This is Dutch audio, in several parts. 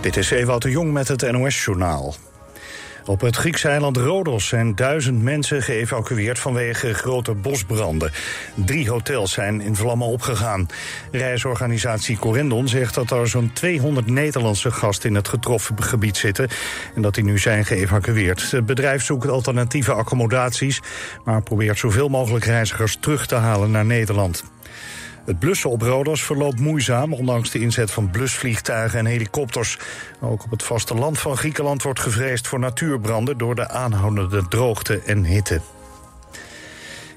Dit is Ewout de Jong met het NOS-journaal. Op het Griekse eiland Rodos zijn duizend mensen geëvacueerd vanwege grote bosbranden. Drie hotels zijn in vlammen opgegaan. Reisorganisatie Corendon zegt dat er zo'n 200 Nederlandse gasten in het getroffen gebied zitten en dat die nu zijn geëvacueerd. Het bedrijf zoekt alternatieve accommodaties, maar probeert zoveel mogelijk reizigers terug te halen naar Nederland. Het blussen op Rodos verloopt moeizaam, ondanks de inzet van blusvliegtuigen en helikopters. Ook op het vasteland van Griekenland wordt gevreesd voor natuurbranden door de aanhoudende droogte en hitte.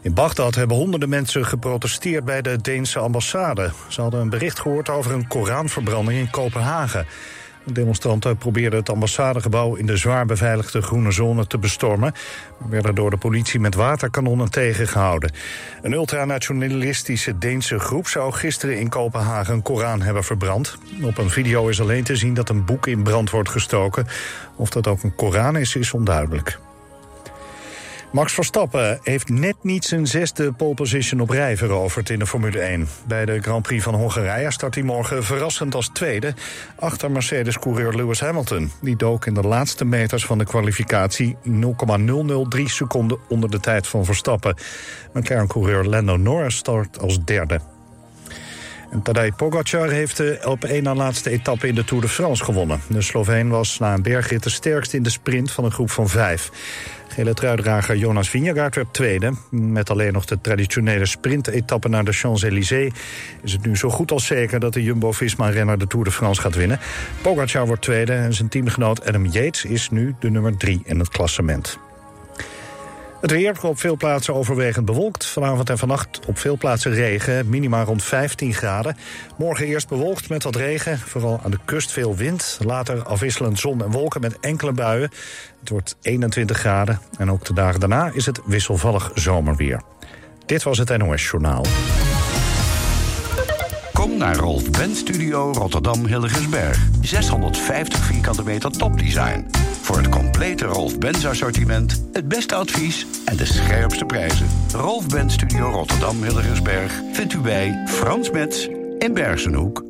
In Bagdad hebben honderden mensen geprotesteerd bij de Deense ambassade. Ze hadden een bericht gehoord over een Koranverbranding in Kopenhagen. De demonstranten probeerden het ambassadegebouw in de zwaar beveiligde groene zone te bestormen, maar werden door de politie met waterkanonnen tegengehouden. Een ultranationalistische Deense groep zou gisteren in Kopenhagen een Koran hebben verbrand. Op een video is alleen te zien dat een boek in brand wordt gestoken. Of dat ook een Koran is, is onduidelijk. Max Verstappen heeft net niet zijn zesde pole position op rij veroverd in de Formule 1. Bij de Grand Prix van Hongarije start hij morgen verrassend als tweede... achter Mercedes-coureur Lewis Hamilton. Die dook in de laatste meters van de kwalificatie 0,003 seconden onder de tijd van Verstappen. McLaren-coureur Lando Norris start als derde. En Tadej Pogacar heeft de op één na laatste etappe in de Tour de France gewonnen. De Sloveen was na een bergrit de sterkste in de sprint van een groep van vijf. Gele truidrager Jonas Vingegaard werd tweede. Met alleen nog de traditionele sprintetappe naar de Champs-Élysées... is het nu zo goed als zeker dat de Jumbo-Visma-renner de Tour de France gaat winnen. Pogacar wordt tweede en zijn teamgenoot Adam Yates is nu de nummer drie in het klassement. Het weer op veel plaatsen overwegend bewolkt. Vanavond en vannacht op veel plaatsen regen, minima rond 15 graden. Morgen eerst bewolkt met wat regen, vooral aan de kust veel wind. Later afwisselend zon en wolken met enkele buien. Het wordt 21 graden en ook de dagen daarna is het wisselvallig zomerweer. Dit was het NOS Journaal. Naar Rolf Ben Studio Rotterdam Hilligensberg. 650 vierkante meter topdesign. Voor het complete Rolf Benz assortiment, het beste advies en de scherpste prijzen. Rolf Ben Studio Rotterdam Hilligensberg vindt u bij Frans Metz in Bergenhoek.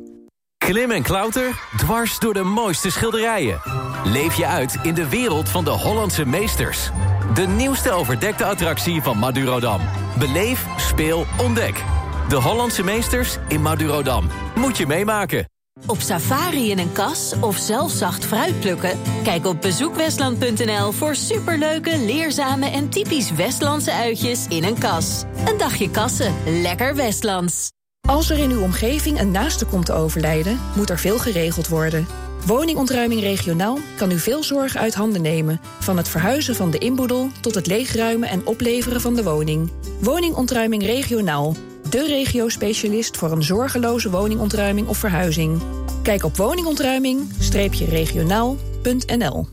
Klim en klauter, dwars door de mooiste schilderijen. Leef je uit in de wereld van de Hollandse meesters. De nieuwste overdekte attractie van Madurodam. Beleef, speel, ontdek. De Hollandse meesters in Madurodam. Moet je meemaken. Op safari in een kas of zelf zacht fruit plukken? Kijk op bezoekwestland.nl voor superleuke, leerzame en typisch Westlandse uitjes in een kas. Een dagje kassen, lekker Westlands. Als er in uw omgeving een naaste komt te overlijden, moet er veel geregeld worden. Woningontruiming regionaal kan u veel zorg uit handen nemen. Van het verhuizen van de inboedel tot het leegruimen en opleveren van de woning. Woningontruiming regionaal. De regio-specialist voor een zorgeloze woningontruiming of verhuizing. Kijk op woningontruiming-regionaal.nl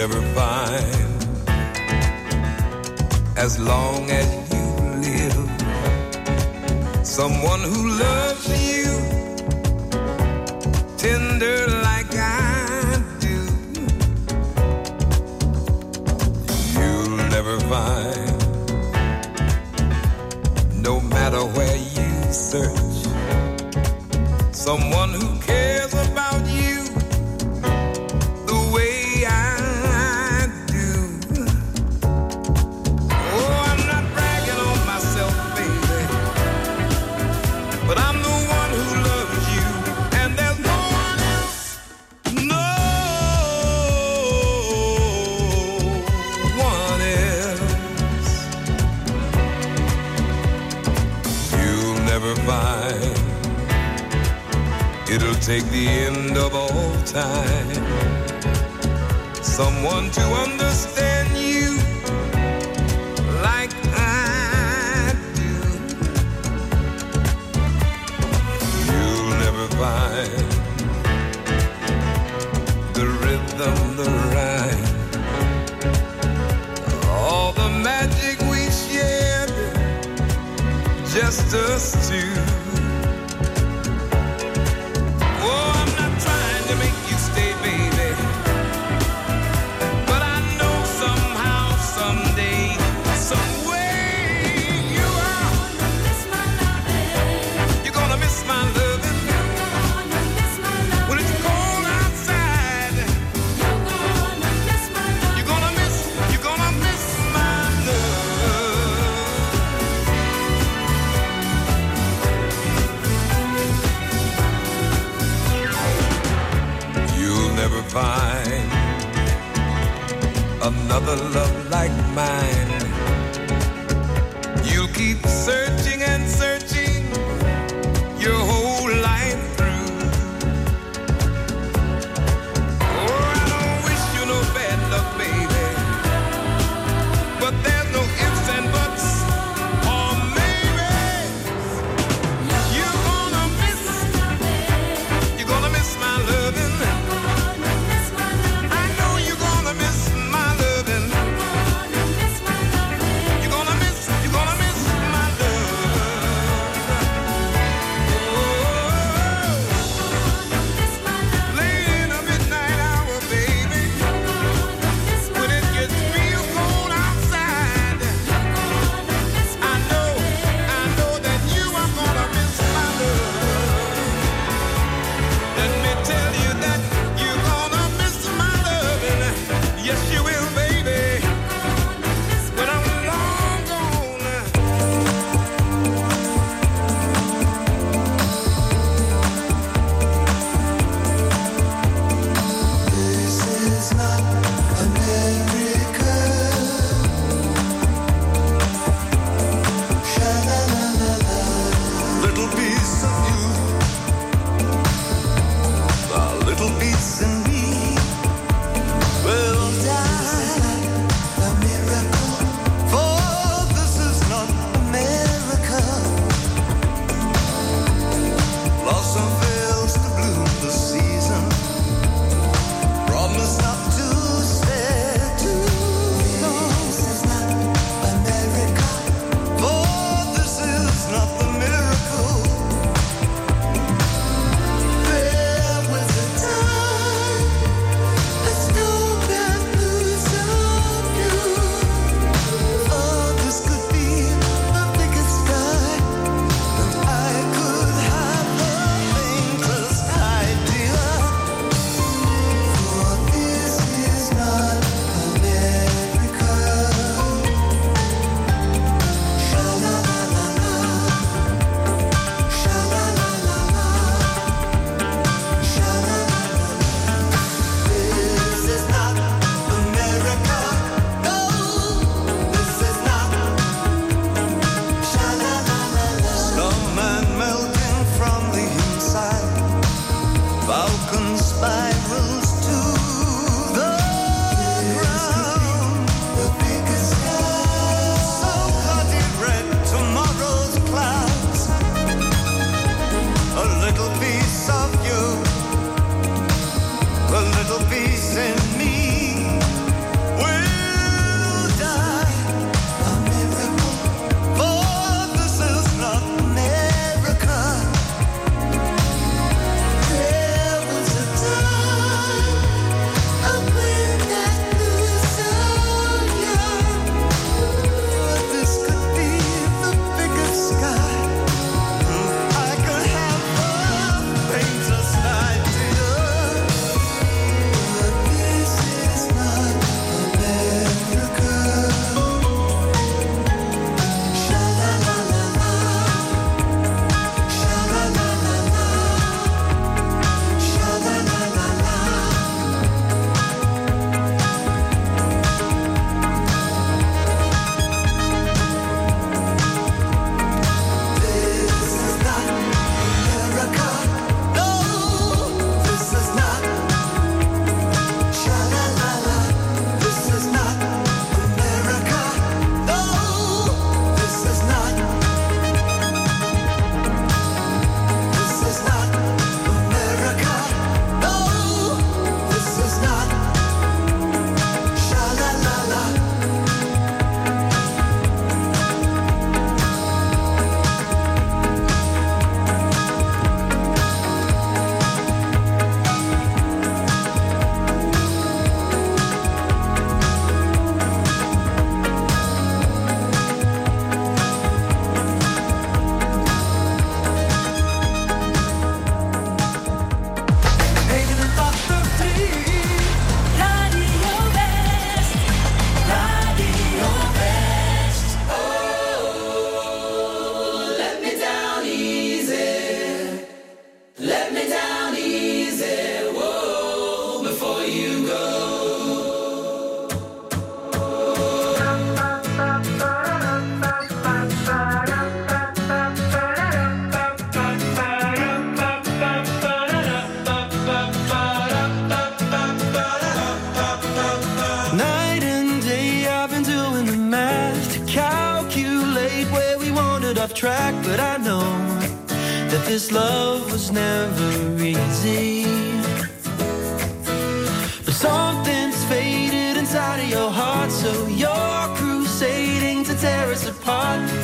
Never find as long as you live someone who loves you tender like I do. You'll never find, no matter where you search, someone It'll take the end of all time someone to understand you like I do. You'll never find the rhythm the rhyme. All the magic we shared, just us two.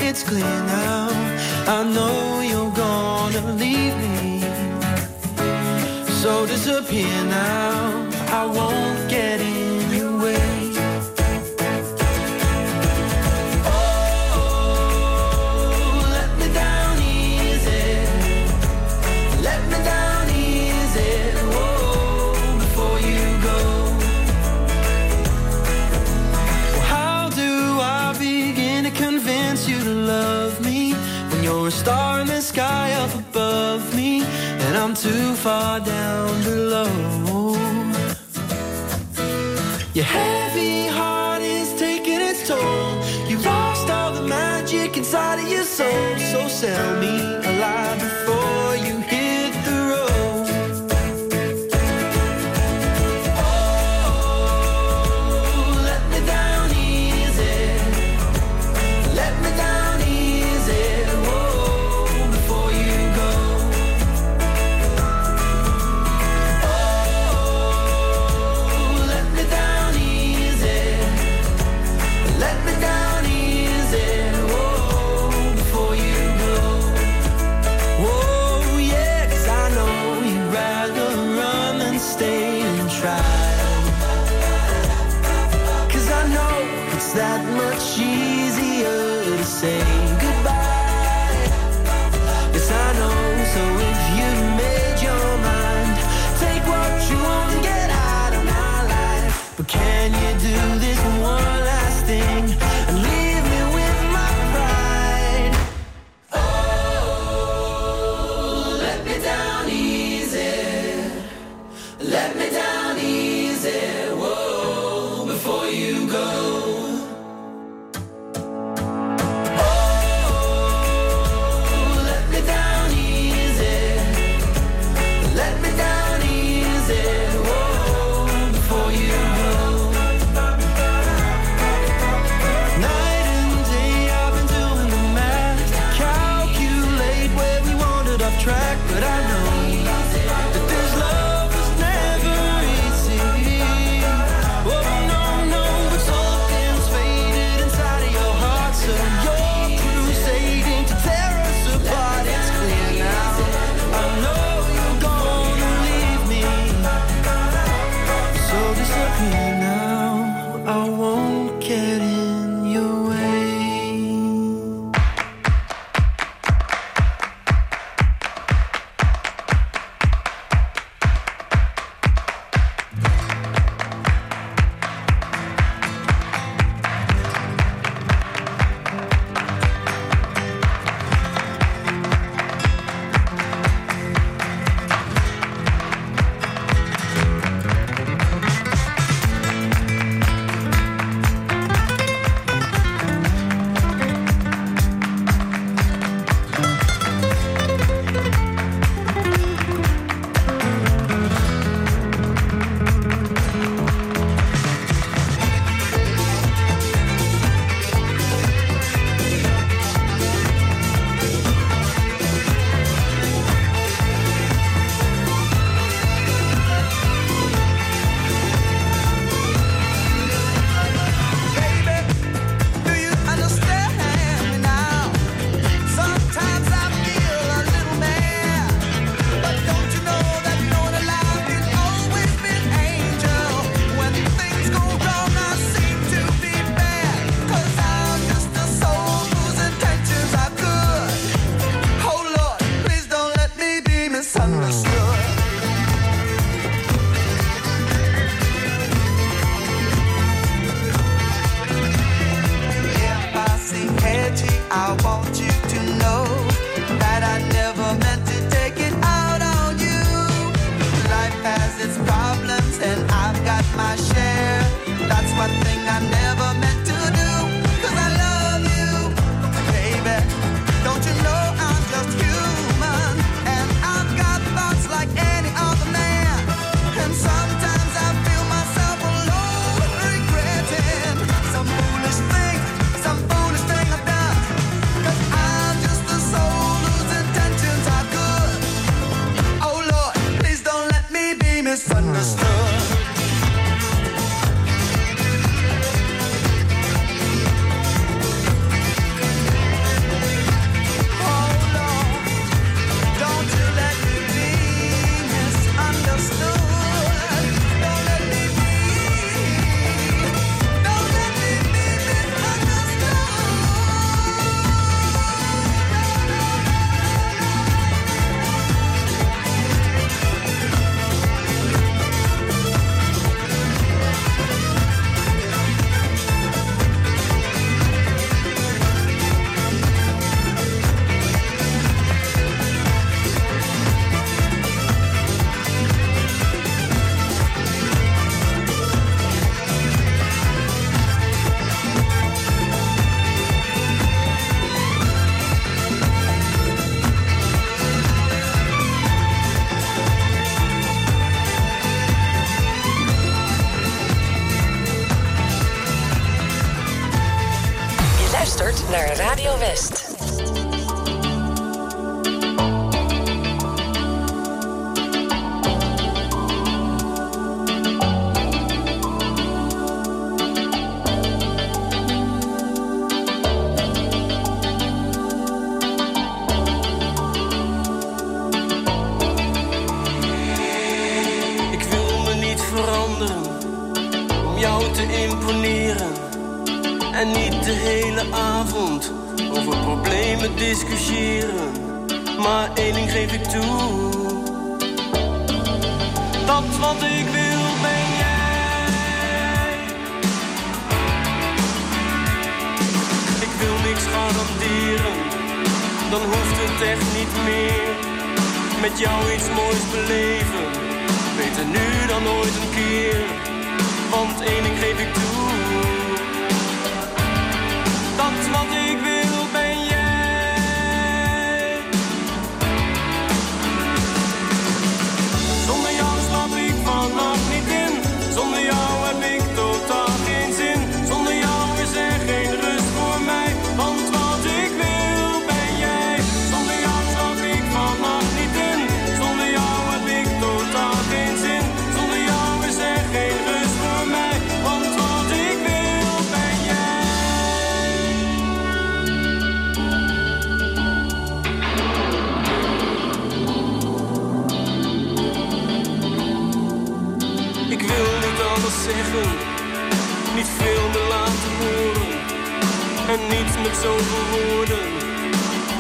it's clear now. I know you're gonna leave me. So disappear now. I won't get so, so sell me.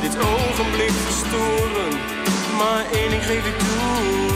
dit ogenblik verstoren, maar één ding geef ik toe.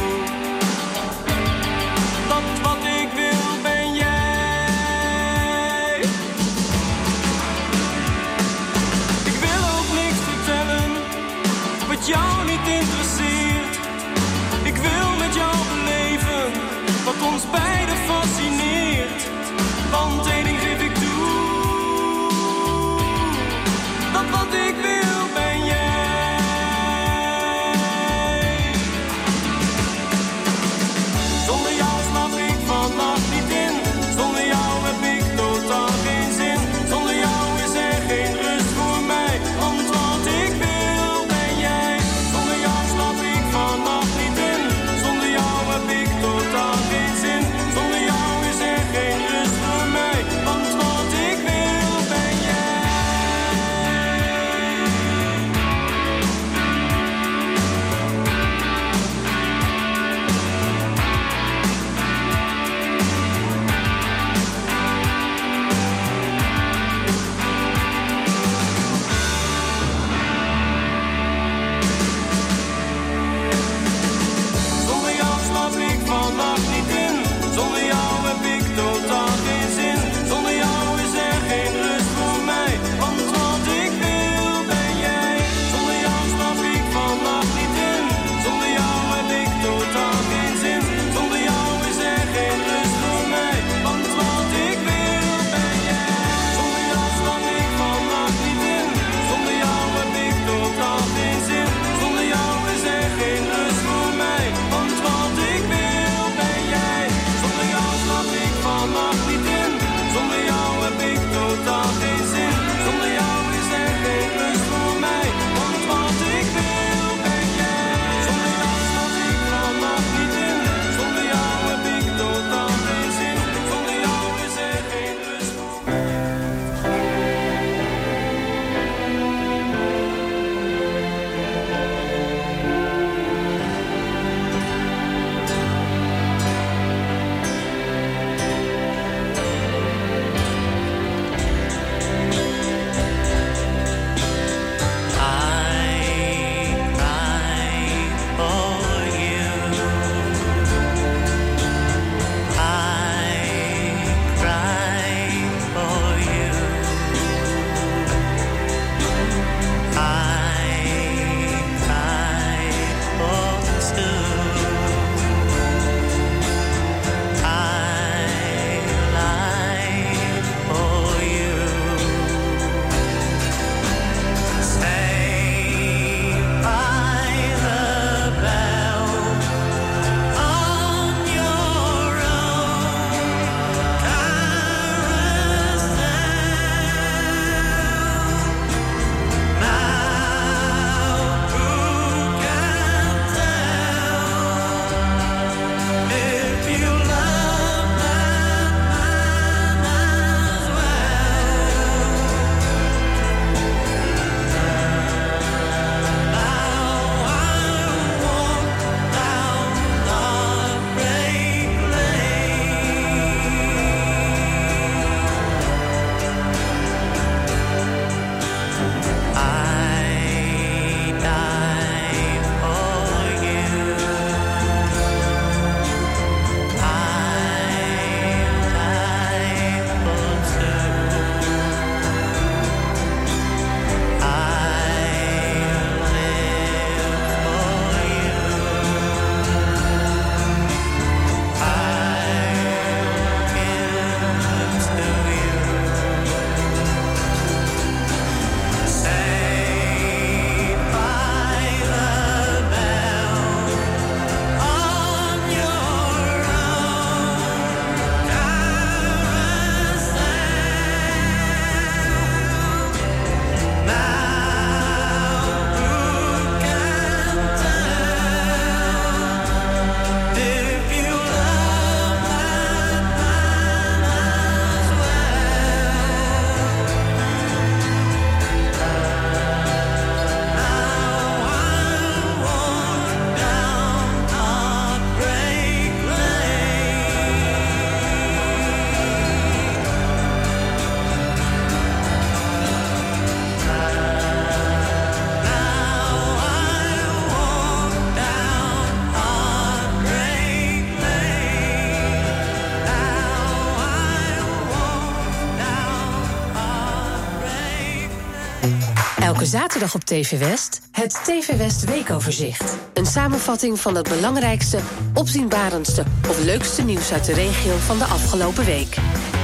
zaterdag op TV West het TV West Weekoverzicht. Een samenvatting van het belangrijkste, opzienbarendste of leukste nieuws uit de regio van de afgelopen week.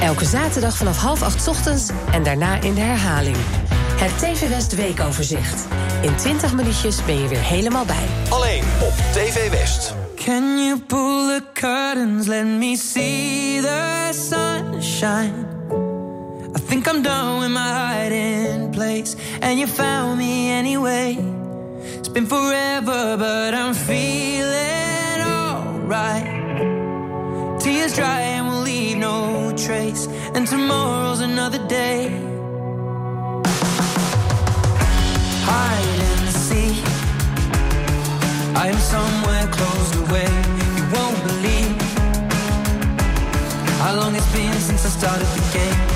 Elke zaterdag vanaf half acht ochtends en daarna in de herhaling. Het TV West Weekoverzicht. In 20 minuutjes ben je weer helemaal bij. Alleen op TV West. Can you pull the curtains, let me see the sunshine. I think I'm done with my hiding place, and you found me anyway. It's been forever, but I'm feeling alright. Tears dry and we'll leave no trace, and tomorrow's another day. Hide and seek. I am somewhere closed away. You won't believe how long it's been since I started the game.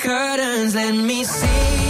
curtains, let me see.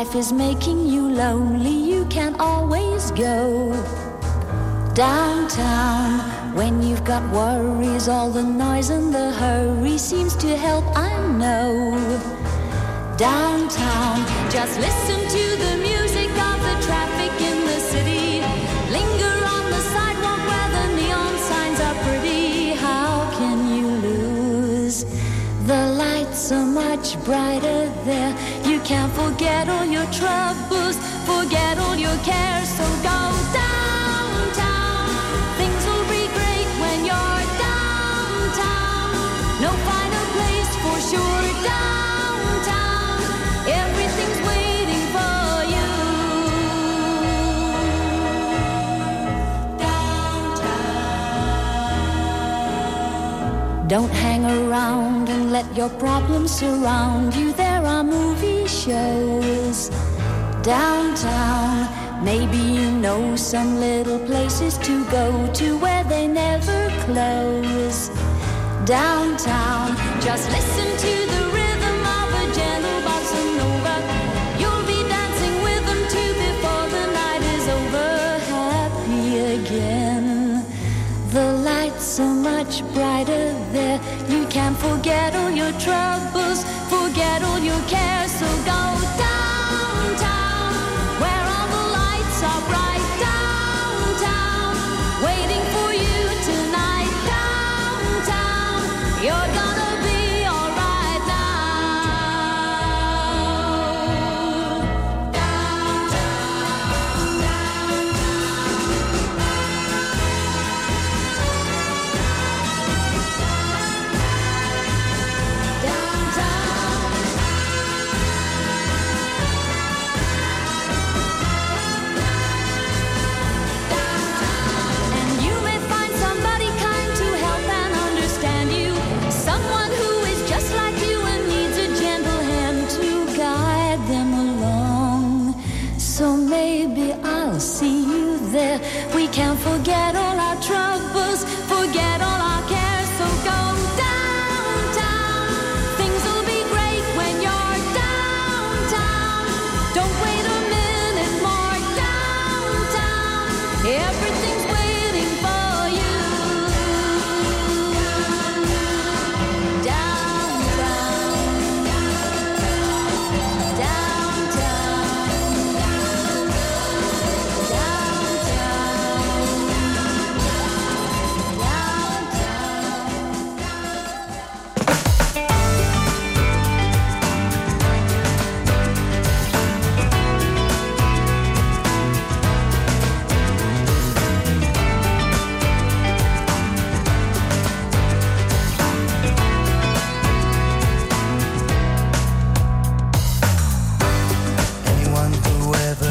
life is making you lonely, you can always go downtown. When you've got worries, all the noise and the hurry seems to help, I know. Downtown, just listen to the music of the traffic in the city. Linger on the sidewalk where the neon signs are pretty. How can you lose? The lights are much brighter there can't forget all your troubles, forget all your cares, so go downtown. Things will be great when you're downtown. No final place for sure downtown. Everything's waiting for you. Downtown. Don't hang around and let your problems surround you shows downtown. Maybe you know some little places to go to where they never close. Downtown, just listen to much brighter there. You can forget all your troubles, forget all your cares, so go down. ever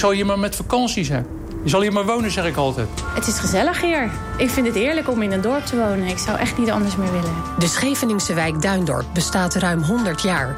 zal hier maar met vakantie zijn. Je zal hier maar wonen, zeg ik altijd. Het is gezellig hier. Ik vind het heerlijk om in een dorp te wonen. Ik zou echt niet anders meer willen. De Scheveningse wijk Duindorp bestaat ruim 100 jaar.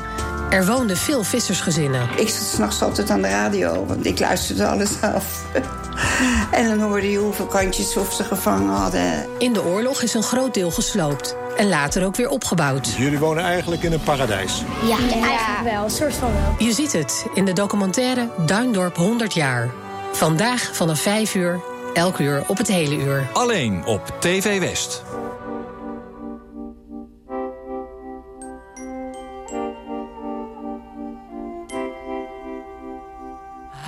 Er woonden veel vissersgezinnen. Ik zat s'nachts altijd aan de radio, want ik luisterde alles af. en dan hoorde je hoeveel kantjes of ze gevangen hadden. In de oorlog is een groot deel gesloopt. En later ook weer opgebouwd. Jullie wonen eigenlijk in een paradijs. Ja, eigenlijk wel. Een soort van wel. Je ziet het in de documentaire Duindorp 100 jaar. Vandaag vanaf 5 uur, elk uur op het hele uur. Alleen op TV West.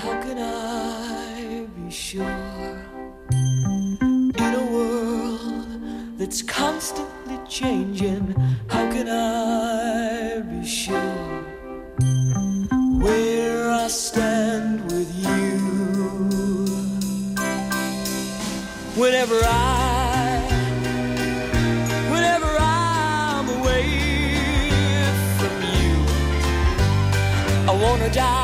How can I be sure in a world that's constantly changing? How can I be sure where I stand with you? Whenever I, whenever I'm away from you, I wanna die.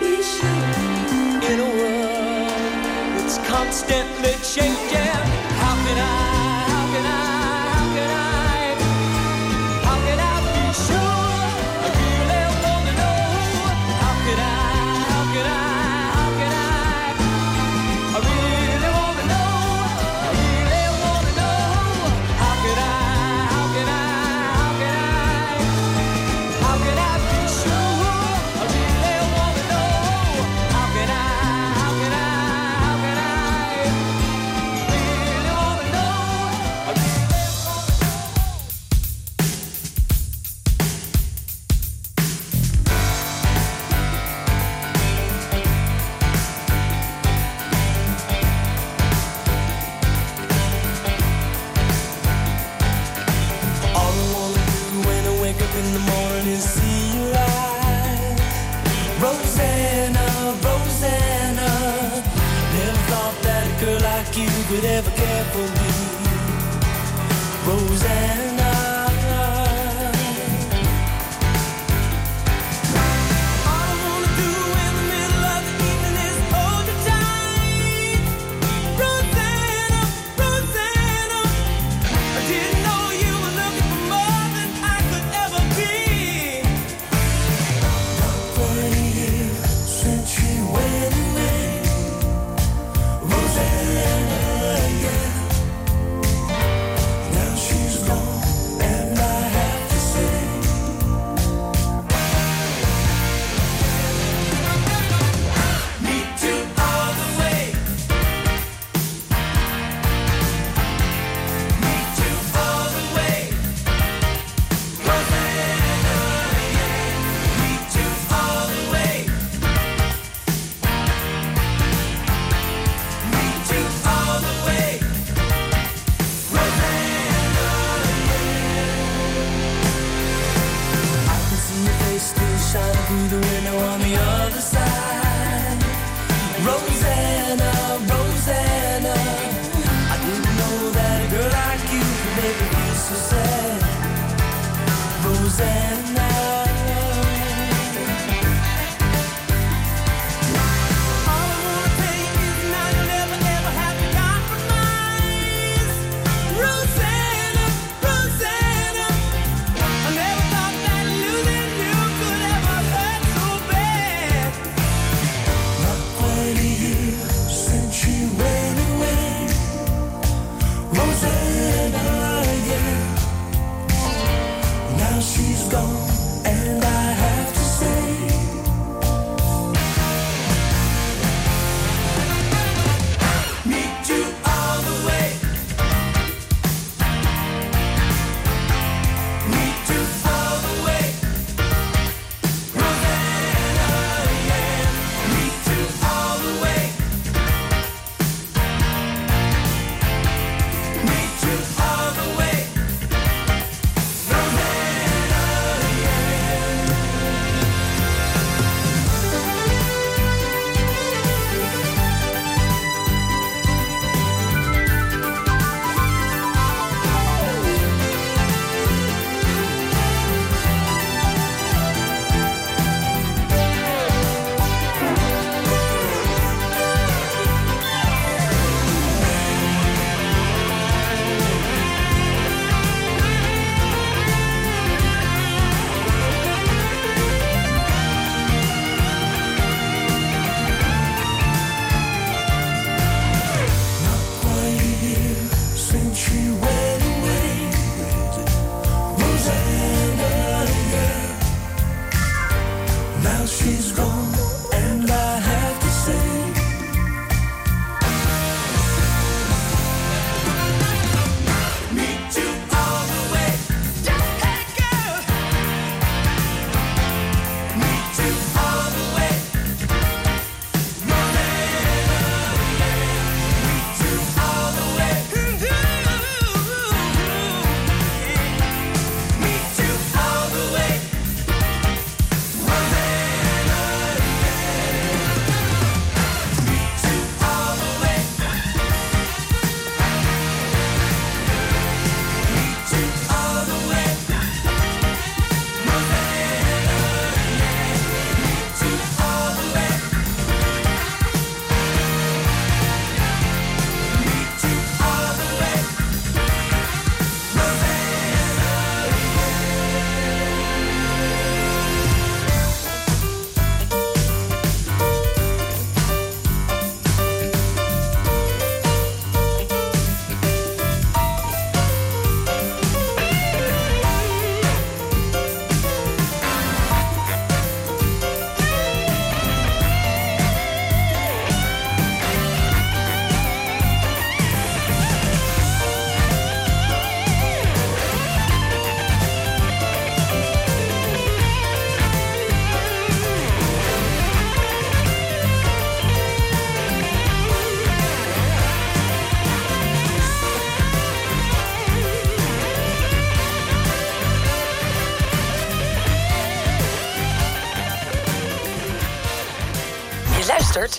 be sure. In a world that's constantly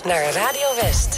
naar Radio West.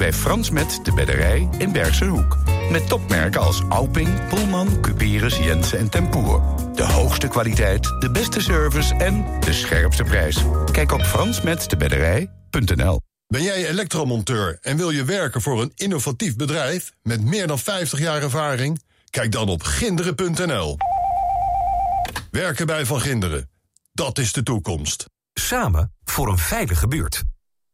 bij Frans Met de Bedderij in Bergsehoek. Met topmerken als Auping, Pullman, Cuperus, Jensen en Tempoer. De hoogste kwaliteit, de beste service en de scherpste prijs. Kijk op fransmetdebedderij.nl Ben jij elektromonteur en wil je werken voor een innovatief bedrijf... met meer dan 50 jaar ervaring? Kijk dan op ginderen.nl. Werken bij Van Ginderen. Dat is de toekomst. Samen voor een veilige buurt.